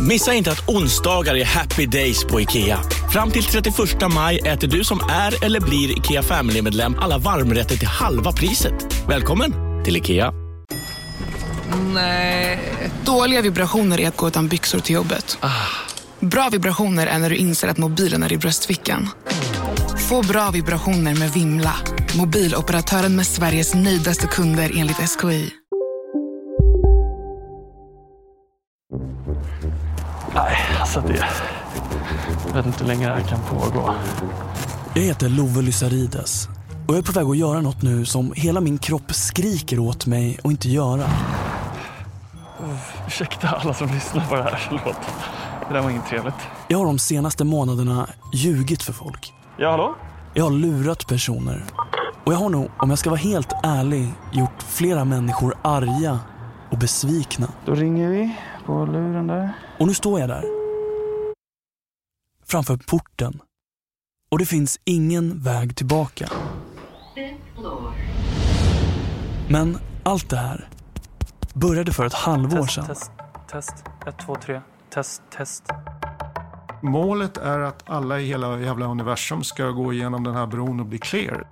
Missa inte att onsdagar är happy days på IKEA. Fram till 31 maj äter du som är eller blir IKEA Family-medlem alla varmrätter till halva priset. Välkommen till IKEA. Nej. Dåliga vibrationer är att gå utan byxor till jobbet. Bra vibrationer är när du inser att mobilen är i bröstfickan. Få bra vibrationer med Vimla. Mobiloperatören med Sveriges nöjdaste kunder enligt SKI. Nej, alltså det... Jag vet inte hur länge det här kan pågå. Jag heter Love Lysarides och jag är på väg att göra något nu som hela min kropp skriker åt mig att inte göra. Ursäkta alla som lyssnar på det här, förlåt. Det där var inget trevligt. Jag har de senaste månaderna ljugit för folk. Ja, hallå? Jag har lurat personer. Och jag har nog, om jag ska vara helt ärlig, gjort flera människor arga och besvikna. Då ringer vi på luren där. Och nu står jag där. Framför porten. Och det finns ingen väg tillbaka. Men allt det här började för ett halvår sedan. Test, test. Ett, två, tre. Test, test. Målet är att alla i hela jävla universum ska gå igenom den här bron och bli clear.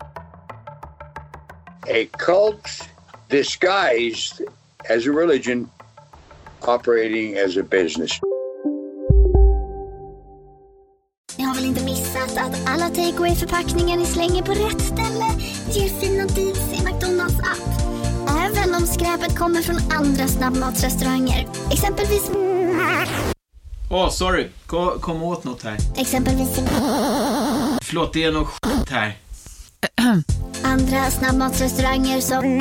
a cult disguised as a religion operating as a business. Ni har väl inte missat att alla takeaway förpackningar ni slänger på rätt ställe ger fina deals i McDonalds app. Även om skräpet kommer från andra snabbmatsrestauranger. Exempelvis... Åh, oh, sorry. Kom, kom åt något här. Exempelvis... Förlåt, det är något skit här. Andra snabbmatsrestauranger som...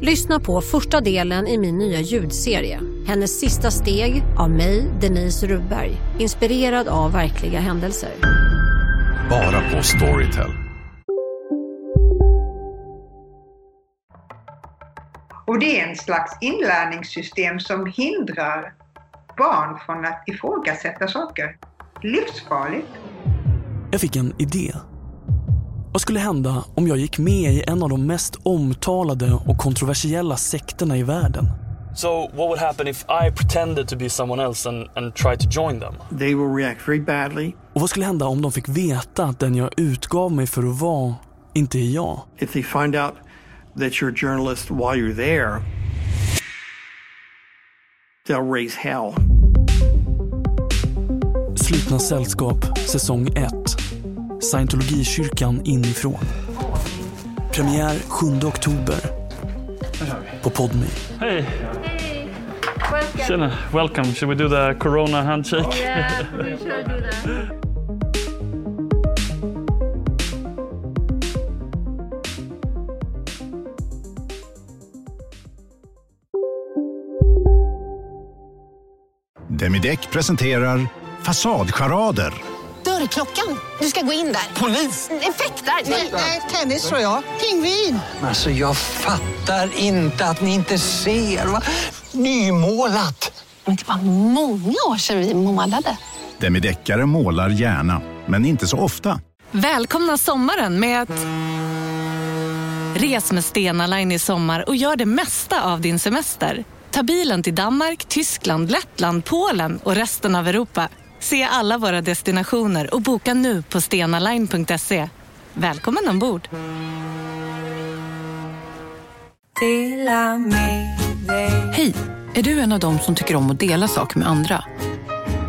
Lyssna på första delen i min nya ljudserie. Hennes sista steg av mig, Denise Rubberg. Inspirerad av verkliga händelser. Bara på Storytel. Och det är en slags inlärningssystem som hindrar barn från att ifrågasätta saker. Livsfarligt. Jag fick en idé. Vad skulle hända om jag gick med i en av de mest omtalade och kontroversiella sekterna i världen? So, what would happen if I pretended to be someone else and, and tried to join them? They will react very badly. Och vad skulle hända om de fick veta att den jag utgav mig för att vara inte är jag? If they find out that you're a journalist while you're there, they'll raise hell. Slutna sällskap, säsong 1. Scientologikyrkan inifrån. Premiär 7 oktober. På Podme. Hej! Tjena, welcome. Should we do the corona handshake? Yeah, we should do that. Demideck presenterar Fasadcharader. Dörrklockan. Du ska gå in där. Polis? Effektar? Nej, tennis tror jag. Pingvin. Alltså jag fattar inte att ni inte ser. Va? Nymålat. Men det var många år sedan vi målade. Demideckare målar gärna, men inte så ofta. Välkomna sommaren med att... Res med Stena Line i sommar och gör det mesta av din semester. Ta bilen till Danmark, Tyskland, Lettland, Polen och resten av Europa. Se alla våra destinationer och boka nu på stenaline.se. Välkommen ombord! Hej! Är du en av dem som tycker om att dela saker med andra?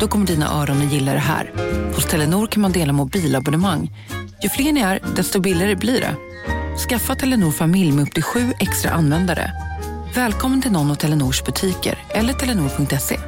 Då kommer dina öron att gilla det här. Hos Telenor kan man dela mobilabonnemang. Ju fler ni är, desto billigare blir det. Skaffa Telenor familj med upp till sju extra användare. Välkommen till någon av Telenors butiker eller telenor.se.